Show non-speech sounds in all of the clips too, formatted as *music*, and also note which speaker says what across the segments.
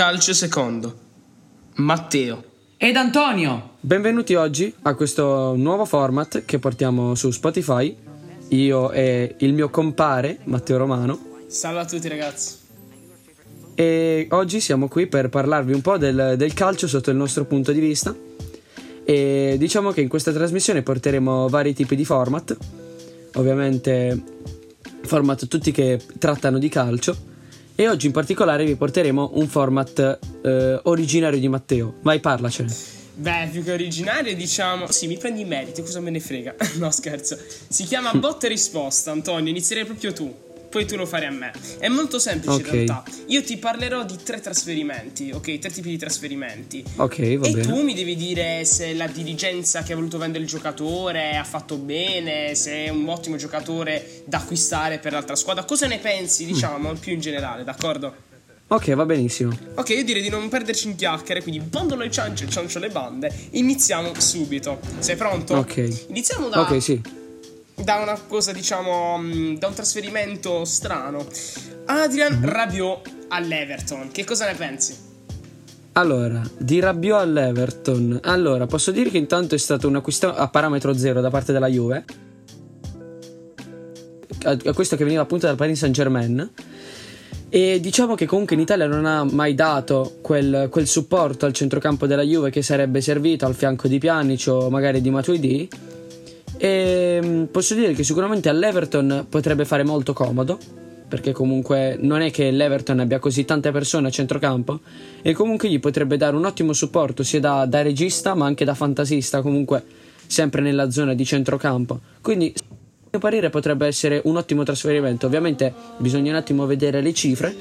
Speaker 1: Calcio secondo. Matteo.
Speaker 2: Ed Antonio.
Speaker 3: Benvenuti oggi a questo nuovo format che portiamo su Spotify. Io e il mio compare Matteo Romano.
Speaker 1: Salve a tutti ragazzi.
Speaker 3: E oggi siamo qui per parlarvi un po' del, del calcio sotto il nostro punto di vista. E diciamo che in questa trasmissione porteremo vari tipi di format. Ovviamente format tutti che trattano di calcio e oggi in particolare vi porteremo un format eh, originario di Matteo. Vai, parlacene.
Speaker 1: Beh, più che originario, diciamo. Sì, mi prendi i meriti, cosa me ne frega? *laughs* no, scherzo. Si chiama *laughs* botta e risposta, Antonio. Inizierei proprio tu poi tu lo fai a me. È molto semplice okay. in realtà. Io ti parlerò di tre trasferimenti, ok? Tre tipi di trasferimenti.
Speaker 3: Ok, va
Speaker 1: e
Speaker 3: bene.
Speaker 1: E tu mi devi dire se la dirigenza che ha voluto vendere il giocatore ha fatto bene, se è un ottimo giocatore da acquistare per l'altra squadra. Cosa ne pensi, diciamo, mm. più in generale, d'accordo?
Speaker 3: Ok, va benissimo.
Speaker 1: Ok, io direi di non perderci in chiacchiere, quindi bandolo i cianci e ciancio le bande. Iniziamo subito. Sei pronto?
Speaker 3: Ok.
Speaker 1: Iniziamo da...
Speaker 3: Ok, sì
Speaker 1: da una cosa, diciamo, mm, da un trasferimento strano. Adrian. Rabiot all'Everton. Che cosa ne pensi?
Speaker 3: Allora, di Rabiot all'Everton. Allora, posso dire che intanto è stato un acquisto a parametro zero da parte della Juve. A questo che veniva appunto dal Paris Saint Germain. E diciamo che comunque in Italia non ha mai dato quel, quel supporto al centrocampo della Juve che sarebbe servito al fianco di Pjanic o magari di Matuidi e ehm, posso dire che sicuramente all'Everton potrebbe fare molto comodo. Perché comunque non è che l'Everton abbia così tante persone a centrocampo. E comunque gli potrebbe dare un ottimo supporto sia da, da regista ma anche da fantasista. Comunque sempre nella zona di centrocampo. Quindi a mio parere potrebbe essere un ottimo trasferimento. Ovviamente bisogna un attimo vedere le cifre.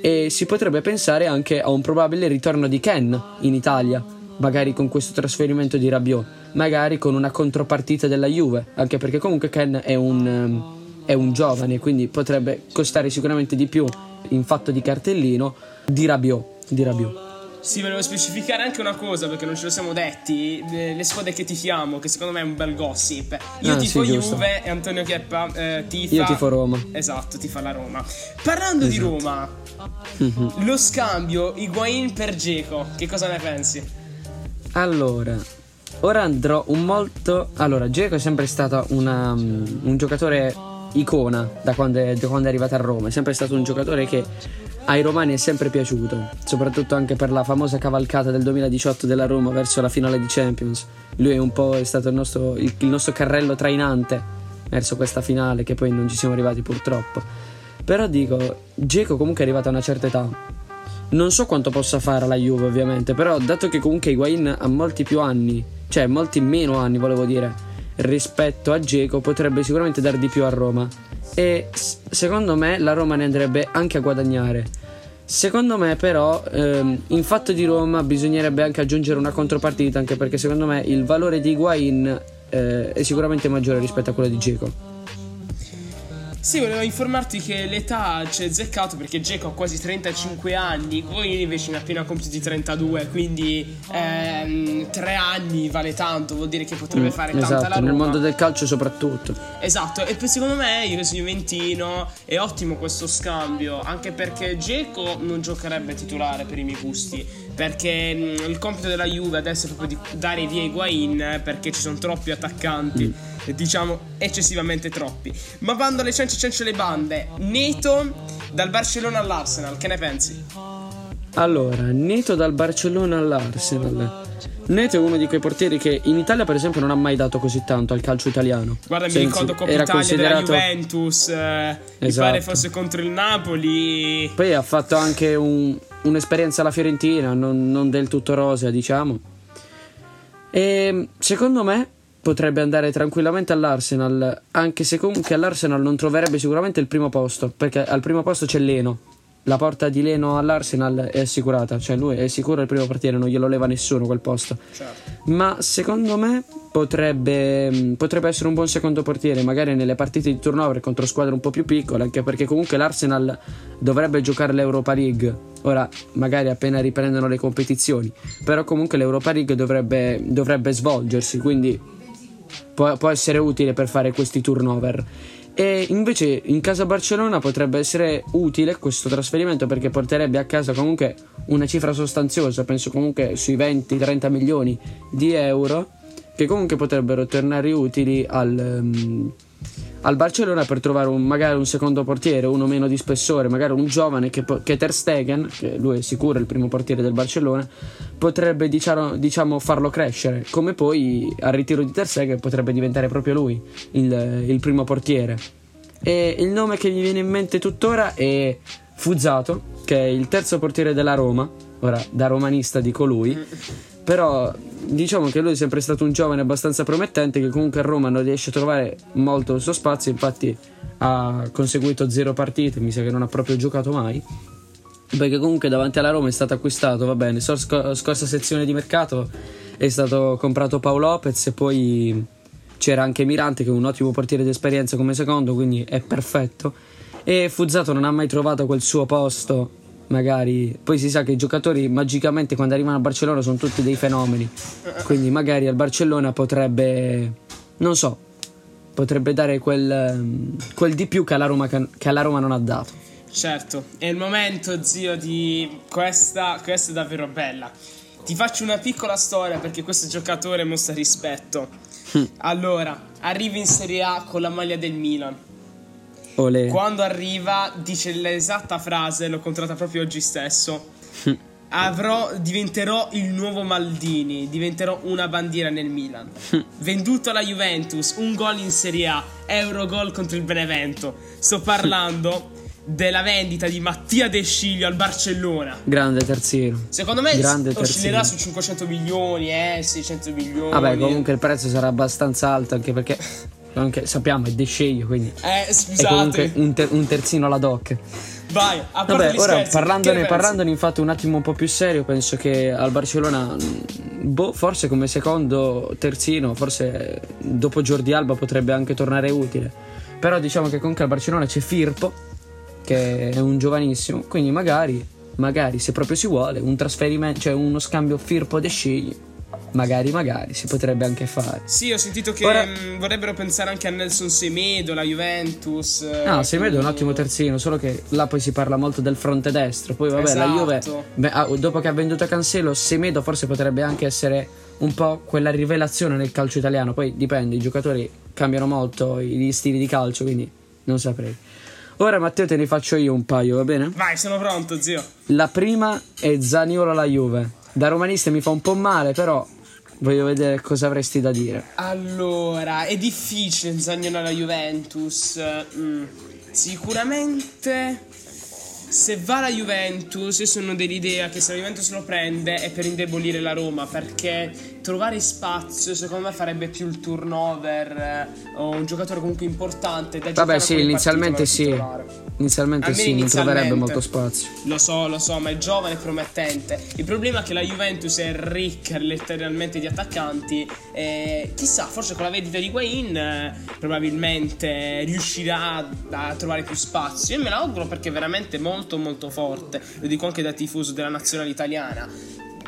Speaker 3: E si potrebbe pensare anche a un probabile ritorno di Ken in Italia magari con questo trasferimento di Rabiot, magari con una contropartita della Juve, anche perché comunque Ken è un, um, è un giovane, quindi potrebbe costare sicuramente di più in fatto di cartellino di Rabiot. Di Rabiot.
Speaker 1: Sì, volevo specificare anche una cosa perché non ce lo siamo detti. Le squadre che tifiamo, che secondo me è un bel gossip. Io ah, tifo sì, Juve e Antonio Chieppa eh, tifa.
Speaker 3: Io tifo Roma.
Speaker 1: Esatto, tifa la Roma. Parlando esatto. di Roma, mm-hmm. lo scambio Higuain per Geco, che cosa ne pensi?
Speaker 3: Allora, ora andrò un molto. Allora, Geco è sempre stato una, un giocatore icona da quando, è, da quando è arrivato a Roma. È sempre stato un giocatore che ai romani è sempre piaciuto, soprattutto anche per la famosa cavalcata del 2018 della Roma verso la finale di Champions. Lui è un po' è stato il nostro, il, il nostro carrello trainante verso questa finale, che poi non ci siamo arrivati purtroppo. Però dico, Geco comunque è arrivato a una certa età non so quanto possa fare la Juve, ovviamente, però dato che comunque Higuain ha molti più anni, cioè molti meno anni, volevo dire, rispetto a Geco, potrebbe sicuramente dare di più a Roma. E secondo me la Roma ne andrebbe anche a guadagnare. Secondo me, però, ehm, in fatto di Roma bisognerebbe anche aggiungere una contropartita, anche perché secondo me il valore di Higuain eh, è sicuramente maggiore rispetto a quello di Geco.
Speaker 1: Sì, volevo informarti che l'età c'è zeccato perché Geco ha quasi 35 anni, voi invece ne appena compiuti 32, quindi ehm, tre anni vale tanto, vuol dire che potrebbe mm, fare
Speaker 3: esatto,
Speaker 1: tanta la Roma.
Speaker 3: nel mondo del calcio soprattutto.
Speaker 1: Esatto, e poi secondo me, io che sono Juventino, è ottimo questo scambio, anche perché Geco non giocherebbe titolare per i miei gusti, perché mm, il compito della Juve adesso è proprio di dare via Higuain, perché ci sono troppi attaccanti. Mm diciamo eccessivamente troppi. Ma bando alle ciance ciance le bande, Neto dal Barcellona all'Arsenal, che ne pensi?
Speaker 3: Allora, Neto dal Barcellona all'Arsenal. Neto è uno di quei portieri che in Italia, per esempio, non ha mai dato così tanto al calcio italiano.
Speaker 1: Guarda, mi ricordo Coppa Italia considerato... della Juventus, eh, esatto. mi pare fosse contro il Napoli.
Speaker 3: Poi ha fatto anche un, un'esperienza alla Fiorentina, non, non del tutto rosea, diciamo. E secondo me potrebbe andare tranquillamente all'Arsenal, anche se comunque all'Arsenal non troverebbe sicuramente il primo posto, perché al primo posto c'è Leno. La porta di Leno all'Arsenal è assicurata, cioè lui è sicuro il primo portiere, non glielo leva nessuno quel posto.
Speaker 1: Certo.
Speaker 3: Ma secondo me potrebbe, potrebbe, essere un buon secondo portiere, magari nelle partite di turnover contro squadre un po' più piccole, anche perché comunque l'Arsenal dovrebbe giocare l'Europa League. Ora, magari appena riprendono le competizioni, però comunque l'Europa League dovrebbe, dovrebbe svolgersi, quindi può, può essere utile per fare questi turnover. E invece in casa Barcellona potrebbe essere utile questo trasferimento perché porterebbe a casa comunque una cifra sostanziosa, penso comunque sui 20-30 milioni di euro, che comunque potrebbero tornare utili al, um, al Barcellona per trovare un, magari un secondo portiere, uno meno di spessore, magari un giovane che, che Ter Stegen, che lui è sicuro il primo portiere del Barcellona, potrebbe diciamo, diciamo farlo crescere, come poi al ritiro di Ter Stegen potrebbe diventare proprio lui il, il primo portiere. E il nome che mi viene in mente tuttora è Fuzzato, che è il terzo portiere della Roma, ora da romanista dico lui, però diciamo che lui è sempre stato un giovane abbastanza promettente che comunque a Roma non riesce a trovare molto il suo spazio, infatti ha conseguito zero partite, mi sa che non ha proprio giocato mai. Perché comunque davanti alla Roma è stato acquistato, va bene, scorsa sezione di mercato è stato comprato Paolo Lopez e poi c'era anche Mirante che è un ottimo portiere di esperienza come secondo, quindi è perfetto. E Fuzzato non ha mai trovato quel suo posto magari poi si sa che i giocatori magicamente quando arrivano a Barcellona sono tutti dei fenomeni. Quindi magari al Barcellona potrebbe non so potrebbe dare quel, quel di più che alla, Roma, che alla Roma non ha dato.
Speaker 1: Certo è il momento zio di questa questa è davvero bella. Ti faccio una piccola storia perché questo giocatore mostra rispetto. Hm. allora arrivi in Serie A con la maglia del Milan
Speaker 3: Olè.
Speaker 1: Quando arriva dice l'esatta frase, l'ho contratta proprio oggi stesso. *laughs* Avrò, diventerò il nuovo Maldini, diventerò una bandiera nel Milan. *laughs* Venduto alla Juventus, un gol in Serie A, Eurogol contro il Benevento. Sto parlando *laughs* della vendita di Mattia De Sciglio al Barcellona.
Speaker 3: Grande terzino.
Speaker 1: Secondo me Grande oscillerà su 500 milioni, eh, 600 milioni.
Speaker 3: Vabbè, comunque il prezzo sarà abbastanza alto anche perché anche, sappiamo è De Sceglio, quindi
Speaker 1: eh, scusate.
Speaker 3: un, ter- un, terzino alla doc.
Speaker 1: Vai, a
Speaker 3: Vabbè, ora
Speaker 1: scherzi,
Speaker 3: parlandone, parlandone infatti un attimo un po' più serio, penso che al Barcellona, boh, forse come secondo terzino, forse dopo Jordi Alba potrebbe anche tornare utile. Però diciamo che comunque al Barcellona c'è Firpo, che è un giovanissimo, quindi magari, magari se proprio si vuole, un trasferimento, cioè uno scambio Firpo-De Scegli magari, magari si potrebbe anche fare.
Speaker 1: Sì, ho sentito che Ora... mh, mm, vorrebbero pensare anche a Nelson Semedo, la Juventus.
Speaker 3: No, Semedo è un ottimo terzino, solo che là poi si parla molto del fronte destro. Poi vabbè, esatto. la Juve, beh, ah, dopo che ha venduto Cancelo, Semedo forse potrebbe anche essere un po' quella rivelazione nel calcio italiano. Poi dipende, i giocatori cambiano molto gli stili di calcio, quindi non saprei. Ora Matteo te ne faccio io un paio, va bene?
Speaker 1: Vai, sono pronto, zio.
Speaker 3: La prima è Zaniolo alla Juve. Da romanista mi fa un po' male, però Voglio vedere cosa avresti da dire.
Speaker 1: Allora, è difficile Zagnolo alla Juventus. Mm, sicuramente se va la Juventus, io sono dell'idea che se la Juventus lo prende è per indebolire la Roma, perché trovare spazio secondo me farebbe più il turnover eh, o un giocatore comunque importante da
Speaker 3: Vabbè, sì, inizialmente sì. Inizialmente sì, non troverebbe molto spazio.
Speaker 1: Lo so, lo so, ma è giovane e promettente. Il problema è che la Juventus è ricca letteralmente di attaccanti e chissà, forse con la vendita di Guain eh, probabilmente riuscirà a trovare più spazio. Io me l'auguro perché veramente molto molto forte, lo dico anche da tifoso della nazionale italiana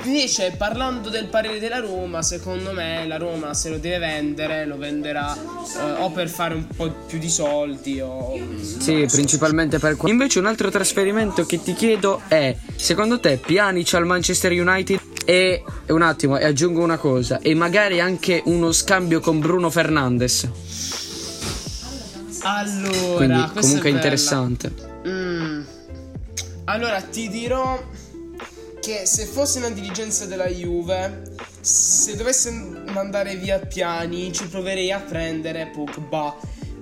Speaker 1: Invece, parlando del parere della Roma, secondo me la Roma se lo deve vendere, lo venderà eh, o per fare un po' più di soldi o...
Speaker 3: Sì, principalmente per quello. Invece un altro trasferimento che ti chiedo è, secondo te Pjanic al Manchester United e un attimo, e aggiungo una cosa, e magari anche uno scambio con Bruno Fernandes.
Speaker 1: Allora,
Speaker 3: Quindi comunque è interessante.
Speaker 1: Mm. Allora, ti dirò che se fosse una dirigenza della Juve, se dovesse mandare via Piani, ci proverei a prendere Pogba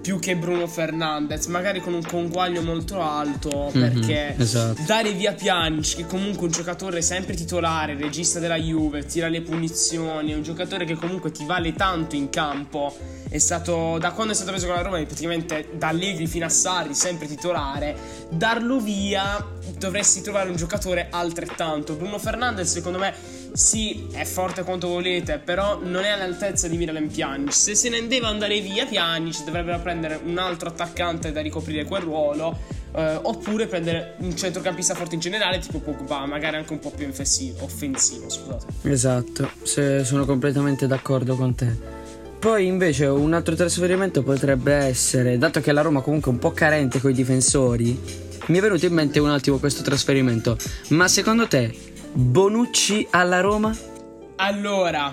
Speaker 1: più che Bruno Fernandez, magari con un conguaglio molto alto, mm-hmm, perché
Speaker 3: esatto.
Speaker 1: dare via Pjanic, che comunque è un giocatore sempre titolare, regista della Juve, tira le punizioni, è un giocatore che comunque ti vale tanto in campo, è stato, da quando è stato preso con la Roma, praticamente da Allegri fino a Sarri, sempre titolare, darlo via dovresti trovare un giocatore altrettanto. Bruno Fernandez secondo me sì, è forte quanto volete, però non è all'altezza di Miralem Pjanic. Se se ne deve andare via Pjanic, dovrebbero prendere un altro attaccante da ricoprire quel ruolo. Eh, oppure prendere un centrocampista forte in generale, tipo Pogba, magari anche un po' più offensivo, offensivo scusate.
Speaker 3: Esatto, sono completamente d'accordo con te. Poi invece un altro trasferimento potrebbe essere, dato che la Roma comunque è un po' carente con i difensori, mi è venuto in mente un attimo questo trasferimento. Ma secondo te Bonucci alla Roma?
Speaker 1: Allora,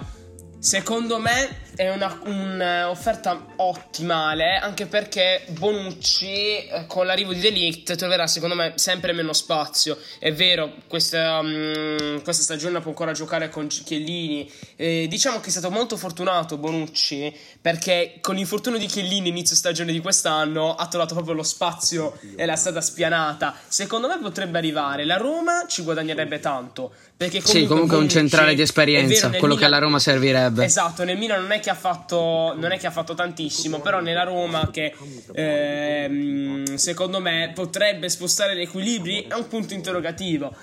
Speaker 1: secondo me è un'offerta ottimale anche perché Bonucci eh, con l'arrivo di Delict troverà secondo me sempre meno spazio. È vero questa, um, questa stagione può ancora giocare con Chiellini. Eh, diciamo che è stato molto fortunato Bonucci perché con l'infortunio di Chiellini inizio stagione di quest'anno ha trovato proprio lo spazio e la strada spianata. Secondo me potrebbe arrivare. La Roma ci guadagnerebbe tanto perché comunque
Speaker 3: sì comunque
Speaker 1: Bonucci,
Speaker 3: un centrale di esperienza
Speaker 1: vero,
Speaker 3: quello
Speaker 1: Milan,
Speaker 3: che alla Roma servirebbe.
Speaker 1: Esatto nel Milan non è che ha fatto, non è che ha fatto tantissimo, però nella Roma che ehm, secondo me potrebbe spostare gli equilibri è un punto interrogativo.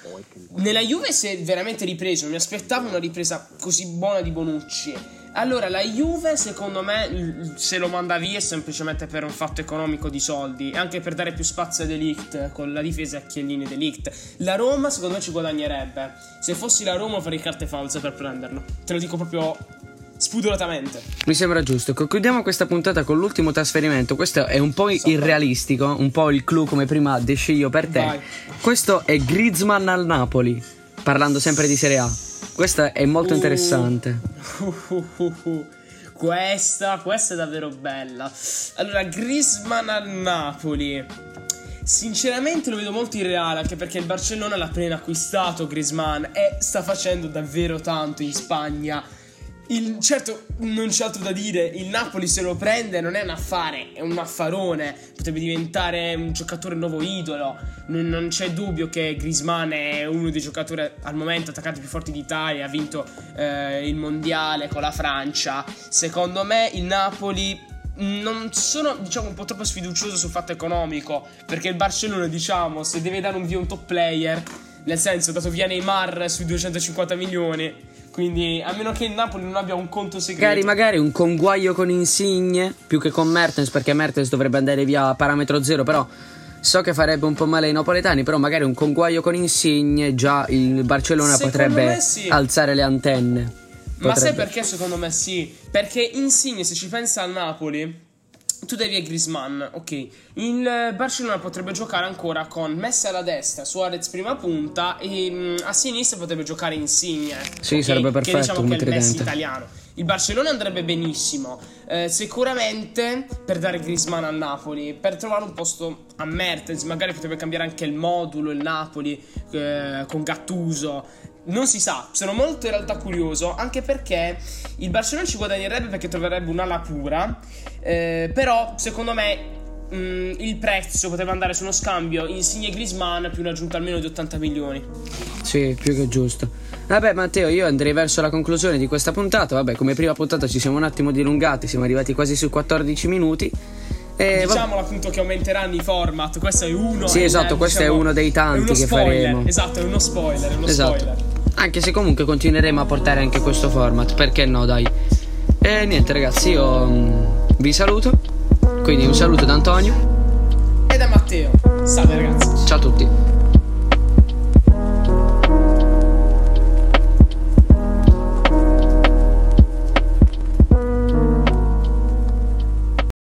Speaker 1: Nella Juve si è veramente ripreso, mi aspettavo una ripresa così buona di Bonucci. Allora, la Juve, secondo me, se lo manda via è semplicemente per un fatto economico di soldi e anche per dare più spazio a Delict con la difesa a Chiellini Delict. La Roma, secondo me, ci guadagnerebbe. Se fossi la Roma, farei carte false per prenderlo. Te lo dico proprio spudoratamente.
Speaker 3: Mi sembra giusto. Concludiamo questa puntata con l'ultimo trasferimento. Questo è un po' irrealistico, un po' il clou come prima desci io per te.
Speaker 1: Vai.
Speaker 3: Questo è Griezmann al Napoli, parlando sempre di Serie A. Questa è molto
Speaker 1: Uh.
Speaker 3: interessante.
Speaker 1: Uh, *laughs* uh. Questa, questa è davvero bella. Allora, Griezmann al Napoli. Sinceramente lo vedo molto irreale anche perché il Barcellona l'ha appena acquistato Griezmann e sta facendo davvero tanto in Spagna. Il- certo, non c'è altro da dire. Il Napoli se lo prende non è un affare, è un affarone. Potrebbe diventare un giocatore nuovo idolo. Non, non c'è dubbio che Griezmann è uno dei giocatori al momento attaccati più forti d'Italia. Ha vinto eh, il mondiale con la Francia. Secondo me il Napoli non sono diciamo un po' troppo sfiducioso sul fatto economico perché il Barcellona diciamo se deve dare un via un top player nel senso dato via Neymar sui 250 milioni quindi a meno che il Napoli non abbia un conto segreto
Speaker 3: Magari, magari un conguaglio con Insigne più che con Mertens, perché Mertens dovrebbe andare via a parametro zero, però so che farebbe un po' male ai napoletani, però magari un conguaglio con Insigne già il Barcellona
Speaker 1: Secondo
Speaker 3: potrebbe
Speaker 1: sì.
Speaker 3: alzare le antenne.
Speaker 1: Ma sai
Speaker 3: Potrebbe.
Speaker 1: perché secondo me sì? Perché Insigne, se ci pensa al Napoli, tu devi a Griezmann, ok. Il eh, Barcellona potrebbe giocare ancora con Messi alla destra, Suarez prima punta e mm, a sinistra potrebbe giocare Insigne.
Speaker 3: Sì,
Speaker 1: ok?
Speaker 3: sarebbe perfetto
Speaker 1: Che diciamo che è il Messi italiano. Il Barcellona andrebbe benissimo. eh, sicuramente per dare Griezmann al Napoli, per trovare un posto a Mertens, magari potrebbe cambiare anche il modulo il Napoli eh, con Gattuso. Non si sa, sono molto in realtà curioso, anche perché il Barcellona ci guadagnerebbe perché troverebbe un'ala pura, eh, però secondo me mh, il prezzo potrebbe andare su uno scambio Insigne Griezmann più un'aggiunta almeno di 80 milioni.
Speaker 3: Sì, più che giusto. Vabbè, Matteo, io andrei verso la conclusione di questa puntata. Vabbè, come prima puntata ci siamo un attimo dilungati, siamo arrivati quasi sui 14 minuti. E va-
Speaker 1: Diciamolo appunto che aumenteranno i format, questo è uno.
Speaker 3: Sì,
Speaker 1: è
Speaker 3: esatto, questo è
Speaker 1: diciamo,
Speaker 3: uno dei tanti
Speaker 1: è uno
Speaker 3: che
Speaker 1: spoiler,
Speaker 3: faremo.
Speaker 1: Esatto, è uno spoiler, è uno
Speaker 3: Esatto.
Speaker 1: spoiler.
Speaker 3: Anche se comunque continueremo a portare anche questo format, perché no, dai. E niente, ragazzi, io mm, vi saluto. Quindi un saluto da Antonio.
Speaker 1: E da Matteo. Salve ragazzi.
Speaker 3: Ciao a tutti.